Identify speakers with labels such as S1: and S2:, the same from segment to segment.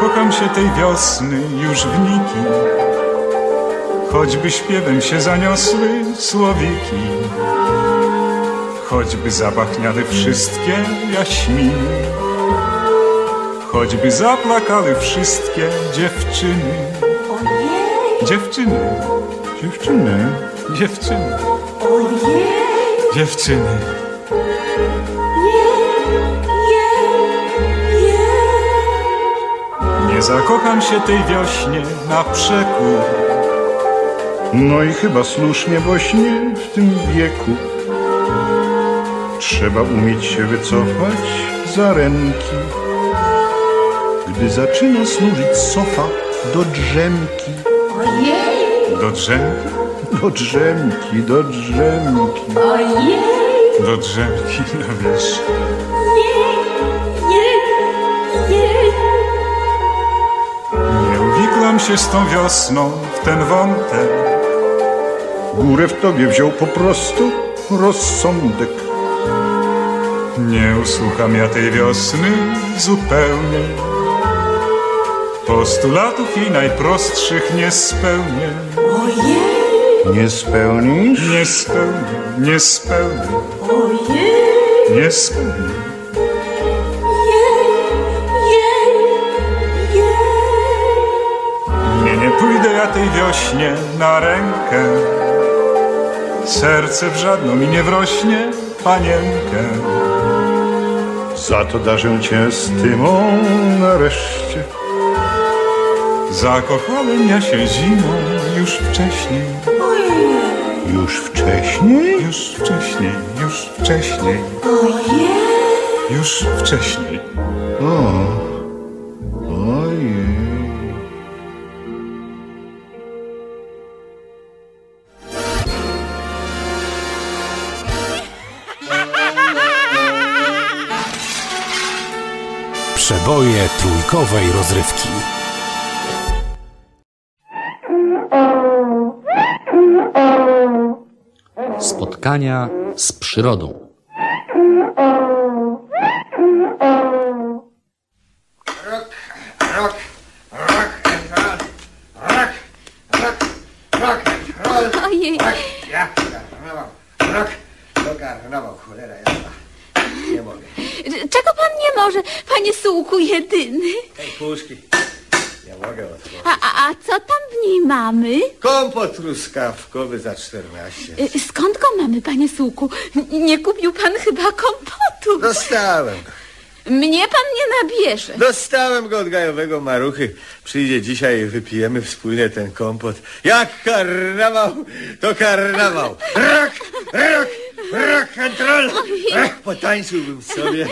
S1: Zakocham się tej wiosny już w nikim, choćby śpiewem się zaniosły słowiki, choćby zapachniały wszystkie jaśminy, choćby zaplakały wszystkie dziewczyny. Dziewczyny, dziewczyny, dziewczyny, dziewczyny. Nie zakocham się tej wiośnie na przekór.
S2: No i chyba słusznie właśnie w tym wieku Trzeba umieć się wycofać za ręki Gdy zaczyna służyć sofa do drzemki
S1: Ojej! Do drzemki?
S2: Do drzemki, do drzemki
S1: Ojej! Do drzemki, no wiesz Wiklam się z tą wiosną w ten wątek.
S2: Górę w tobie wziął po prostu rozsądek.
S1: Nie usłucham ja tej wiosny zupełnie. Postulatów jej najprostszych nie spełnię.
S2: Ojej! Nie spełnisz?
S1: Nie spełnię, nie spełnię.
S3: Ojej!
S1: Nie spełnię. Pójdę ja tej wiośnie na rękę. Serce w żadną mi nie wrośnie, panienkę.
S2: Za to darzę cię stymą nareszcie.
S1: Zakochałem ja się zimą już wcześniej.
S2: Już wcześniej?
S1: Już wcześniej, już wcześniej.
S3: Ojej.
S1: Już wcześniej.
S2: O.
S4: Przeboje trójkowej rozrywki.
S5: Spotkania z przyrodą.
S6: Rok
S3: Ojej.
S6: Ja karnawał. Rok to karnawał, cholera jasna. Nie mogę.
S3: Czego pan nie może, panie sułku jedyny?
S6: Tej puszki. Nie mogę otworzyć.
S3: A, a, a co tam w niej mamy?
S6: Kompot truskawkowy za 14.
S3: Y, Skąd go mamy, panie sułku? Nie kupił pan chyba kompotu.
S6: Dostałem go.
S3: Mnie pan nie nabierze.
S6: Dostałem go od gajowego maruchy. Przyjdzie dzisiaj i wypijemy wspólnie ten kompot. Jak karnawał, to karnawał. Rok, rok, rock and roll. Potańczyłbym sobie.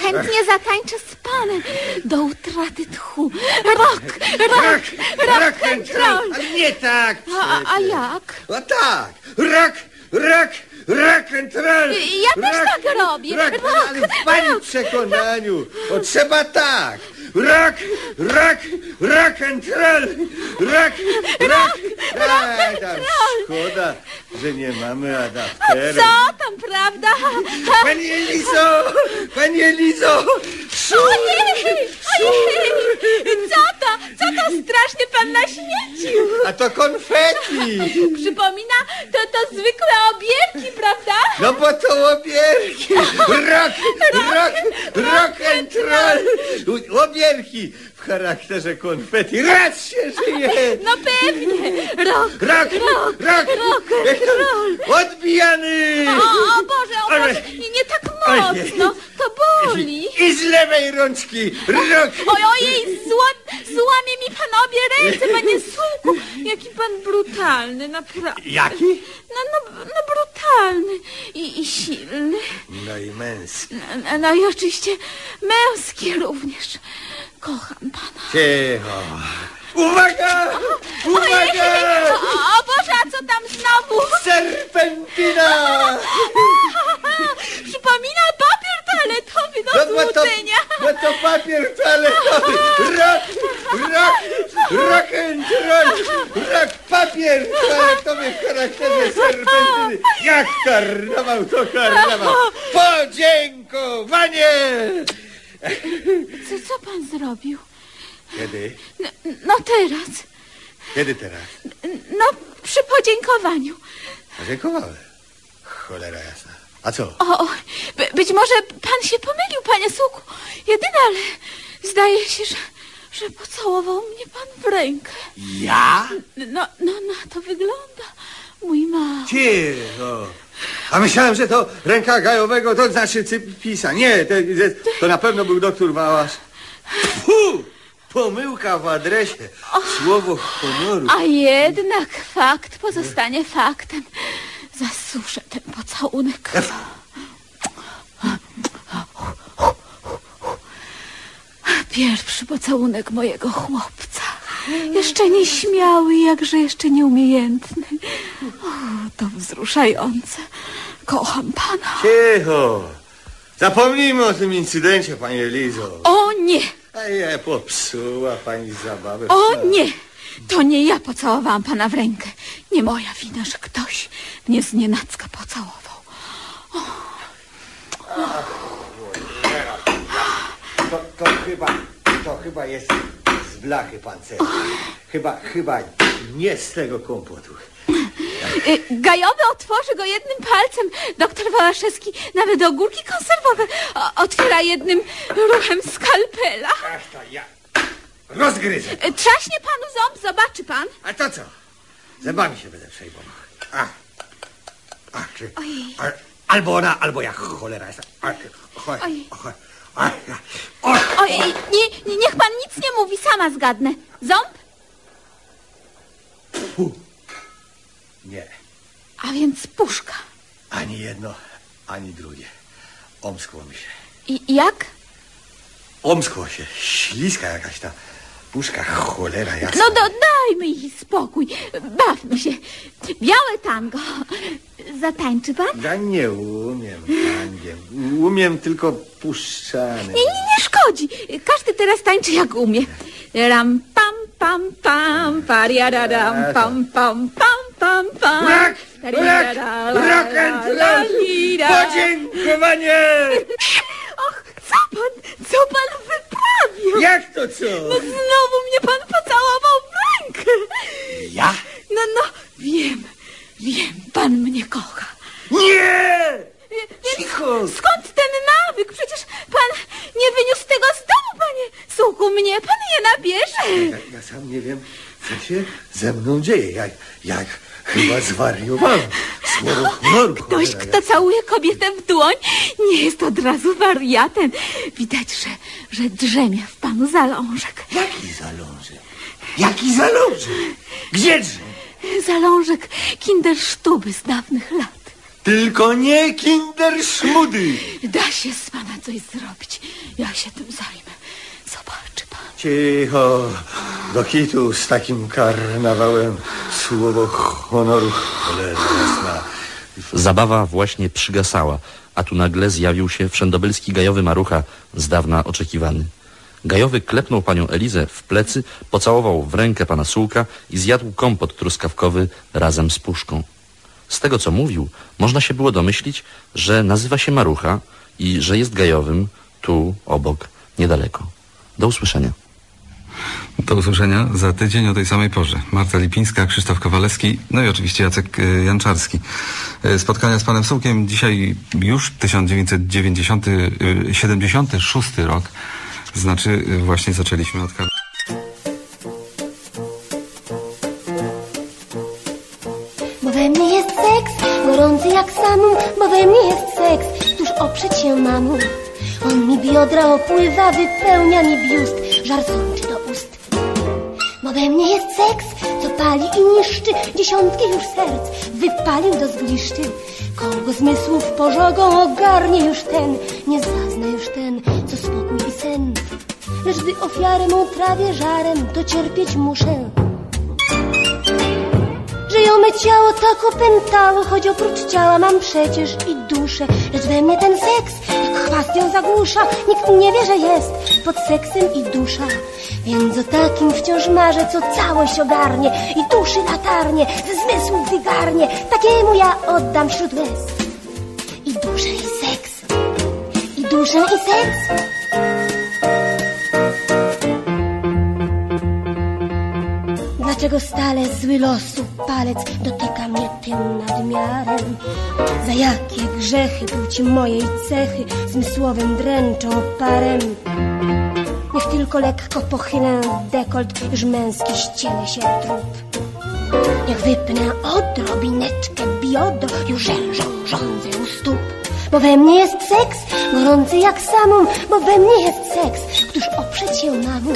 S3: Chętnie zatańczę z panem do utraty tchu. Rok, rok, rock and roll.
S6: Nie tak
S3: A, a jak?
S6: No tak. Rock, rock, rock and roll.
S3: Ja też tak robię.
S6: Rock,
S3: Rock,
S6: ale w pani przekonaniu. Bo trzeba tak. Rock, rock, rock and roll. Rock, rock
S3: and
S6: tam
S3: roll.
S6: Szkoda, że nie mamy
S3: A
S6: adaptera.
S3: co tam, prawda?
S6: Pani Elizo! Pani Elizo! Szur!
S3: Ojej, ojej, co to? Co to strasznie pan naśmiecił?
S6: A to konfeti!
S3: Przypomina to, to zwykłe obierki, prawda?
S6: No bo to łobierki! Rock, rock, rock and roll! Объявки w charakterze konfeti. Raz się żyje!
S3: No pewnie. Rok,
S6: Rock,
S3: rok,
S6: rock,
S3: rok,
S6: to-
S3: roll.
S6: Odbijany!
S3: O, o Boże, o Boże, nie, nie tak mocno, to boli.
S6: I z lewej rączki! Rock!
S3: Oj, ojej, zła, złamie mi pan obie ręce, panie Sułku. Jaki pan brutalny, naprawdę.
S6: Jaki?
S3: No, no, no brutalny i, i silny.
S6: No i męski.
S3: No, no i oczywiście męski również. Kocham pana.
S6: Cicho. Uwaga! Uwaga!
S3: O, o Boże, a co tam znowu?
S6: Serpentyna!
S3: Przypomina papier toaletowy do
S6: No, no, to, no to papier toaletowy! Rock, rock, rock and roll! Rock, papier toaletowy w charakterze serpentyny! Jak karnawał, to karnawał! Podziękowanie!
S3: Co, co pan zrobił?
S6: Kiedy?
S3: No, no teraz.
S6: Kiedy teraz?
S3: No, przy podziękowaniu.
S6: Podziękowałem. Cholera jasna. A co?
S3: O, by, być może pan się pomylił, panie Suku. Jedyne, ale zdaje się, że, że pocałował mnie pan w rękę.
S6: Ja?
S3: No, no, na to wygląda, mój mały.
S6: Cicho. A myślałem, że to ręka gajowego, to znaczy cypisa. Nie, to, to na pewno był doktor Wałasz. Fu! Pomyłka w adresie. Słowo honoru.
S3: A jednak fakt pozostanie faktem. Zasuszę ten pocałunek. Pierwszy pocałunek mojego chłopca. Jeszcze nieśmiały, jakże jeszcze nieumiejętny. O, to wzruszające. Kocham pana.
S6: Cicho. Zapomnijmy o tym incydencie, pani Elizo.
S3: O nie!
S6: A je popsuła pani zabawę.
S3: O nie! To nie ja pocałowałam pana w rękę. Nie moja wina, że ktoś mnie znienacka pocałował.
S6: To, to chyba, to chyba jest blachy pancerza. Chyba, chyba nie z tego kompotu.
S3: Y, Gajowy otworzy go jednym palcem. Doktor Wałaszewski nawet ogórki konserwowe otwiera jednym ruchem skalpela.
S6: Ach, to ja rozgryzę.
S3: Y, Trzaśnie panu ząb, zobaczy pan.
S6: A to co? Zębami się będę przejmował. A, a, czy,
S3: Ojej.
S6: albo ona, albo ja, cholera jest. A, cho,
S3: Ojej.
S6: cho, a, o,
S3: Ojej, nie, nie, niech pan nic nie mówi, sama zgadnę. Ząb?
S6: fu. Nie,
S3: A więc puszka.
S6: ani jedno, ani drugie. Omskło mi się.
S3: I jak?
S6: Omskło się, śliska jakaś ta puszka, cholera jasna.
S3: No do, dajmy jej spokój. Bawmy się. Białe tango. Zatańczy pan?
S6: Ja nie umiem tangiem. Umiem tylko puszczany.
S3: Nie, nie, nie szkodzi. Każdy teraz tańczy jak umie. Ram, pam, pam, pam, pariararam, pam, pam, pam, pam, pam.
S6: Rock, rock,
S3: Tarirara,
S6: rock and roll. Podziękowanie!
S3: Och, co pan, co pan
S6: Jak to co?
S3: No znowu mnie pan pocałował w rękę.
S6: Ja?
S3: No, no, wiem, Wiem, pan mnie kocha.
S6: Nie!
S3: Cicho! Skąd ten nawyk? Przecież pan nie wyniósł tego z domu, panie Suku. Mnie pan je nabierze.
S6: Ja, ja sam nie wiem, co się ze mną dzieje. Jak, jak chyba zwariowałem. Słowo honoru.
S3: Ktoś,
S6: cholera
S3: kto całuje kobietę w dłoń, nie jest od razu wariatem. Widać, że, że drzemie w panu zalążek.
S6: Jaki zalążek? Jaki zalążek? Gdziedże?
S3: Zalążek kindersztuby z dawnych lat.
S6: Tylko nie kinderszmudy.
S3: Da się z pana coś zrobić. Ja się tym zajmę. Zobaczy pan.
S6: Cicho. Do kitu z takim karnawałem. Słowo honoru. Cholera.
S5: Zabawa właśnie przygasała, a tu nagle zjawił się wszędobylski gajowy marucha, z dawna oczekiwany. Gajowy klepnął panią Elizę w plecy, pocałował w rękę pana Sułka i zjadł kompot truskawkowy razem z puszką. Z tego, co mówił, można się było domyślić, że nazywa się Marucha i że jest gajowym tu, obok, niedaleko. Do usłyszenia.
S7: Do usłyszenia za tydzień o tej samej porze. Marta Lipińska, Krzysztof Kowalewski, no i oczywiście Jacek e, Janczarski. E, Spotkania z panem Sułkiem dzisiaj już 1976 rok. Znaczy e, właśnie zaczęliśmy od kar-
S8: Bo we mnie jest seks, gorący jak samum, bo we mnie jest seks, tuż oprzeć się mamu. On mi biodra opływa, wypełnia mi biust, żar sączy do ust. Bo we mnie jest seks, co pali i niszczy dziesiątki już serc, wypalił do zgliszczy. Kogo zmysłów pożogą ogarnie już ten, nie zazna już ten, co spokój. Lecz gdy ofiarę mą trawię żarem, to cierpieć muszę. Że ją me ciało tak opętało, choć oprócz ciała mam przecież i duszę. Lecz we mnie ten seks, jak chwast ją zagłusza, nikt nie wie, że jest pod seksem i dusza. Więc o takim wciąż marzę, co całość ogarnie i duszy latarnie, ze zmysłów wygarnie. Takiemu ja oddam wśród łez. I duszę i seks, i duszę i seks. Dlaczego stale zły losu palec dotyka mnie tym nadmiarem? Za jakie grzechy płci mojej cechy zmysłowym dręczą parem? Niech tylko lekko pochylę dekolt, już męski ściele się trup. Niech wypnę odrobineczkę biodo, już rzężą rządzę u stóp. Bo we mnie jest seks, gorący jak samum, bo we mnie jest seks, któż oprzeć się mamu.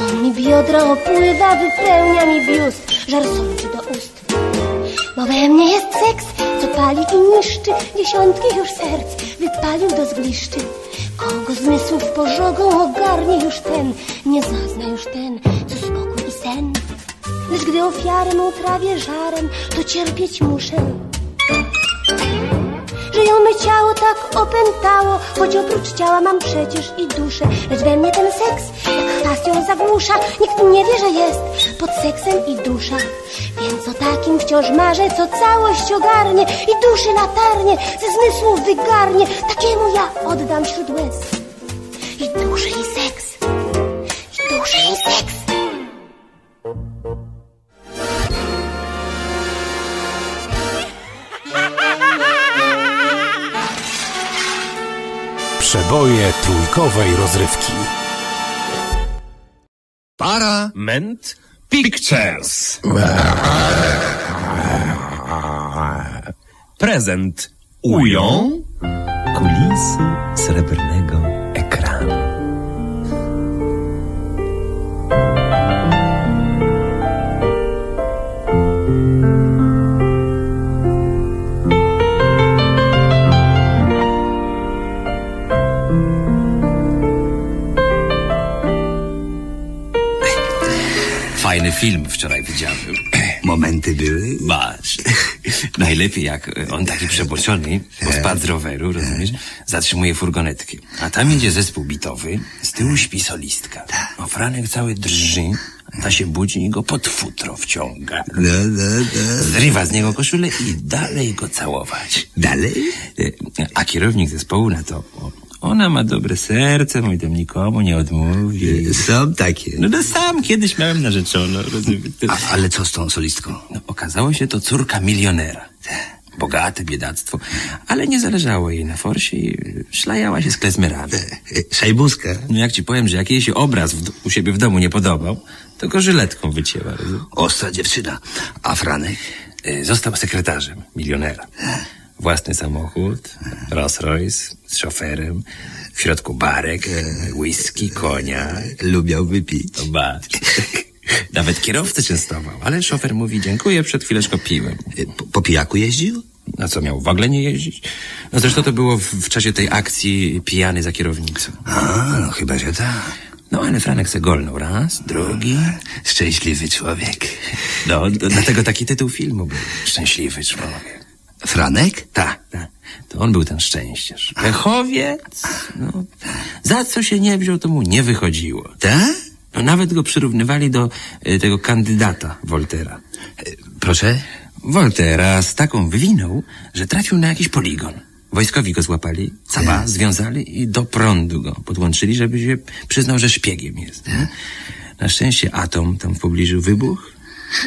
S8: On mi biodra opływa, wypełnia mi biust, żar sączy do ust. Bo we mnie jest seks, co pali i niszczy dziesiątki już serc, wypalił do zgliszczy. Kogo zmysłów pożogą ogarnie już ten, nie zazna już ten, co spokój i sen. Lecz gdy ofiarę mą trawię żarem, to cierpieć muszę. Me ciało tak opętało, choć oprócz ciała mam przecież i duszę. Lecz we mnie ten seks, jak chwast ją zagłusza, nikt nie wie, że jest pod seksem i dusza. Więc o takim wciąż marzę, co całość ogarnie i duszy latarnie, ze zmysłów wygarnie. Takiemu ja oddam wśród łez. I duszę i seks, i duszę i seks.
S4: Przeboje trójkowej rozrywki.
S9: Parament Pictures. Prezent ują
S10: Kulisy srebrnego
S11: film wczoraj widziałem. Momenty były? Masz. Najlepiej jak on taki przeboczony, bo spadł z roweru, rozumiesz? Zatrzymuje furgonetkę. A tam idzie zespół bitowy, z tyłu śpi solistka. O Franek cały drży, a ta się budzi i go pod futro wciąga. Zrywa z niego koszulę i dalej go całować. Dalej? A kierownik zespołu na to... Ona ma dobre serce, mój tam nikomu nie odmówi. Są takie. No to sam kiedyś miałem narzeczono, rozumiesz?
S12: A, ale co z tą solistką?
S11: No, okazało się to córka milionera. Bogate biedactwo, ale nie zależało jej na forsie i szlajała się z klezmerami.
S13: Szajbuska.
S11: No jak ci powiem, że jak jej się obraz w, u siebie w domu nie podobał, to go żyletką wycięła.
S13: Ostra dziewczyna. A Franek?
S11: Y, Został sekretarzem milionera. Własny samochód, Rolls Royce z szoferem, w środku barek, whisky, konia.
S13: Lubiał wypić.
S11: To bacz. Nawet kierowcę częstował, ale szofer mówi dziękuję, przed chwileczką piłem.
S13: Po, po pijaku jeździł?
S11: A co, miał w ogóle nie jeździć? No zresztą to było w, w czasie tej akcji pijany za kierownicą.
S13: A, no chyba, że tak.
S11: No ale Franek se golnął raz, drugi.
S13: Szczęśliwy człowiek.
S11: No, dlatego taki tytuł filmu był. Szczęśliwy człowiek.
S13: Franek?
S11: Tak, tak. To on był ten szczęściarz. Pechowiec. No, za co się nie wziął, to mu nie wychodziło.
S13: Tak?
S11: No, nawet go przyrównywali do y, tego kandydata Woltera.
S13: Proszę?
S11: Woltera z taką wywinął, że trafił na jakiś poligon. Wojskowi go złapali, caba związali i do prądu go podłączyli, żeby się przyznał, że szpiegiem jest. Na szczęście atom tam w pobliżu wybuchł.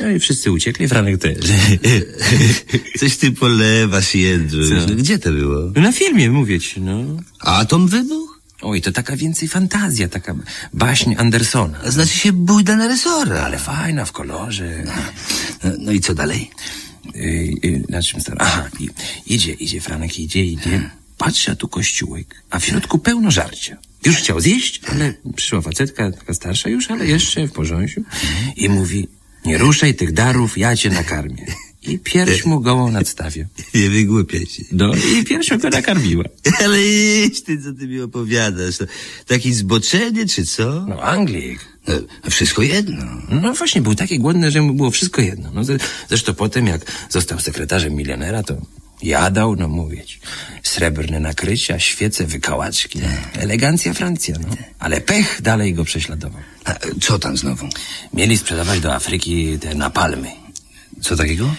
S11: No i wszyscy uciekli, Franek też.
S13: Coś ty polewasz, Jędruś.
S11: Co?
S13: No, gdzie to było?
S11: Na filmie, mówię ci, no.
S13: Atom wybuch?
S11: Oj, to taka więcej fantazja, taka baśń Andersona.
S13: Znaczy się bójda na resora.
S11: Ale fajna, w kolorze.
S13: No, no i co dalej?
S11: Yy, yy, na czym stara? Aha, i, idzie, idzie, Franek idzie, idzie. Patrzy, a tu kościółek, a w środku pełno żarcia. Już chciał zjeść, ale przyszła facetka, taka starsza już, ale jeszcze w porządku. I mówi, nie ruszaj tych darów, ja cię nakarmię. I pierś mu gołą nadstawię.
S13: Nie wygłupiaj się.
S11: No i piersią go nakarmiła.
S13: Ale idź ty, co ty mi opowiadasz. Taki zboczenie, czy co?
S11: No Anglik.
S13: No, wszystko jedno.
S11: No właśnie, był taki głodny, że mu było wszystko jedno. No, zresztą potem, jak został sekretarzem milionera, to jadał, no mówić. Srebrne nakrycia, świece, wykałaczki. Elegancja Francja, no. Ale pech dalej go prześladował.
S13: A, co tam znowu?
S11: Mieli sprzedawać do Afryki te napalmy.
S13: Co takiego?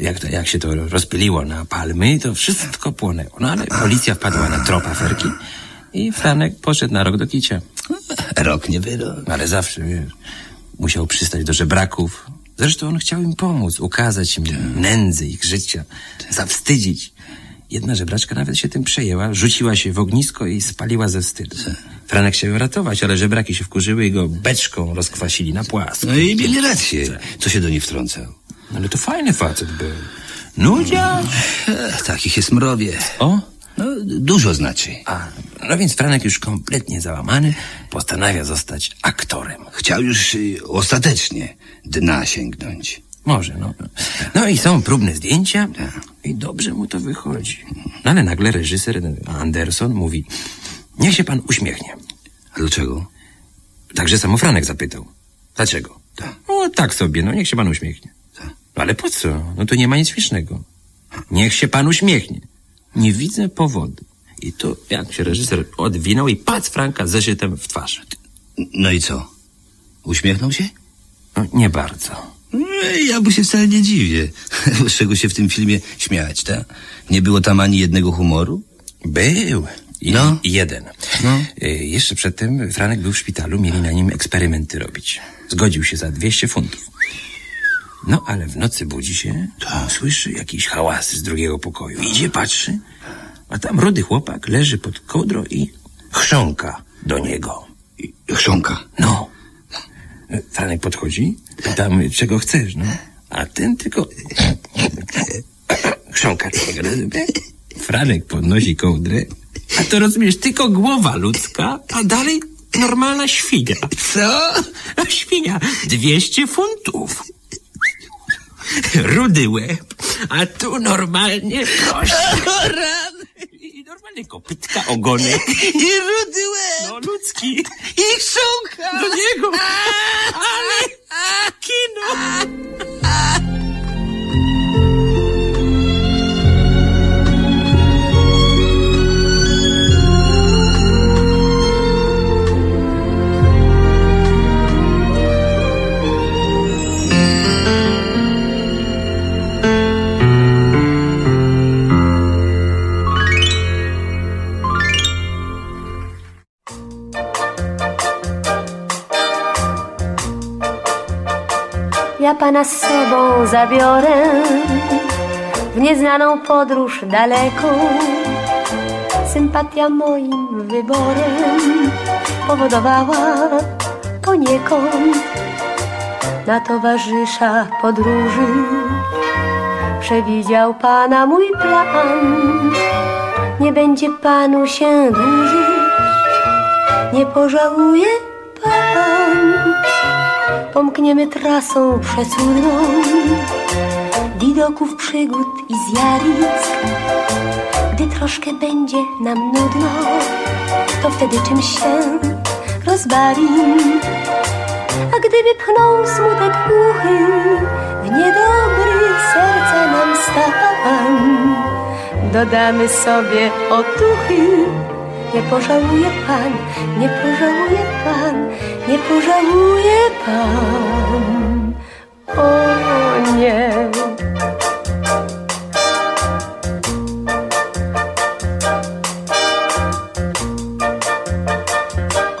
S11: Jak, to, jak się to rozpyliło na palmy, to wszystko płonęło. No ale policja wpadła na trop aferki i Franek poszedł na rok do kicia.
S13: Rok nie wyrok.
S11: Ale zawsze, wiesz, musiał przystać do żebraków. Zresztą on chciał im pomóc, ukazać im nędzę ich życia, zawstydzić. Jedna żebraczka nawet się tym przejęła, rzuciła się w ognisko i spaliła ze wstydu. Franek chciał ją ratować, ale żebraki się wkurzyły i go beczką rozkwasili na płasko.
S13: No i mieli rację. Co się do niej wtrącał?
S11: Ale to fajny facet był. Nudzia!
S13: Ech, takich jest mrowie.
S11: O,
S13: No, dużo znaczy.
S11: a, no więc Franek już kompletnie załamany postanawia zostać aktorem.
S13: Chciał już y, ostatecznie dna sięgnąć.
S11: Może, no. No i są próbne zdjęcia i dobrze mu to wychodzi. No ale nagle reżyser Anderson mówi, niech się pan uśmiechnie.
S13: A dlaczego?
S11: Także samo Franek zapytał. Dlaczego?
S13: Tak.
S11: No tak sobie, no niech się pan uśmiechnie. No ale po co? No to nie ma nic śmiesznego. Niech się pan uśmiechnie. Nie widzę powodu. I to jak się reżyser odwinął i pac Franka zeszytem w twarz.
S13: No i co? Uśmiechnął się?
S11: No, nie bardzo.
S13: Ej, Ja mu się wcale nie dziwię. Z czego się w tym filmie śmiać, tak? Nie było tam ani jednego humoru?
S11: Był. I,
S13: No.
S11: jeden.
S13: No.
S11: Y, jeszcze przedtem Franek był w szpitalu, mieli na nim eksperymenty robić. Zgodził się za 200 funtów. No, ale w nocy budzi się, słyszy jakiś hałas z drugiego pokoju. Idzie, patrzy, a tam rudy chłopak leży pod kołdrą i chrząka do niego.
S13: Chrząka.
S11: No. Franek podchodzi, pytam, czego chcesz, no. A ten tylko chrząka rozumiesz? Franek podnosi kołdrę, a to rozumiesz, tylko głowa ludzka, a dalej normalna świnia.
S13: Co?
S11: Świnia, 200 funtów. Rudy łeb, a tu normalnie proszę. I normalnie kopytka, ogonek.
S13: I rudy łeb!
S11: No ludzki.
S8: Pana z sobą zabiorę w nieznaną podróż daleką. Sympatia moim wyborem powodowała poniekąd na towarzysza podróży. Przewidział pana mój plan, nie będzie panu się dłużyć, nie pożałuje pan. Pomkniemy trasą przecudną widoków przygód i zjawisk. Gdy troszkę będzie nam nudno, to wtedy czymś się rozbawim. A gdyby pchnął smutek głuchy w niedobry serca nam stan, dodamy sobie otuchy. Nie pożałuje pan, nie pożałuje pan, nie pożałuje pan. O nie.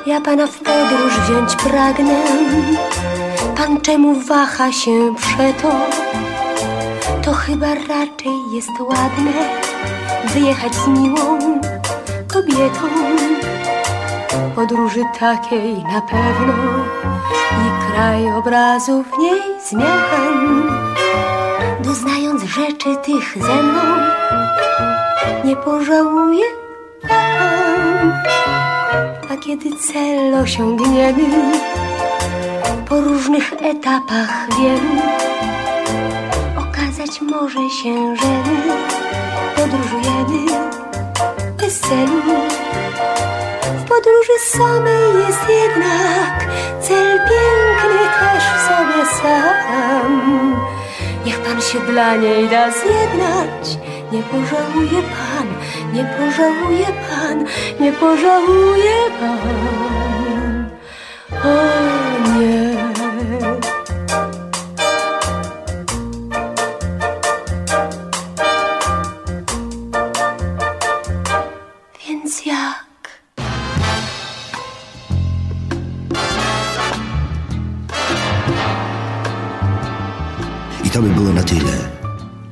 S8: Ja pana w podróż wziąć pragnę. Pan czemu waha się przeto? To chyba raczej jest ładne wyjechać z miłą kobietą. Podróży takiej na pewno i krajobrazów niej zmian. Doznając rzeczy tych ze mną, nie pożałuje pan. A kiedy cel osiągniemy po różnych etapach wielu, okazać może się, że my podróżujemy W podróży samej jest jednak cel piękny też w sobie sam. Niech pan się dla niej da zjednać, nie pożałuje pan, nie pożałuje pan, nie pożałuje pan. O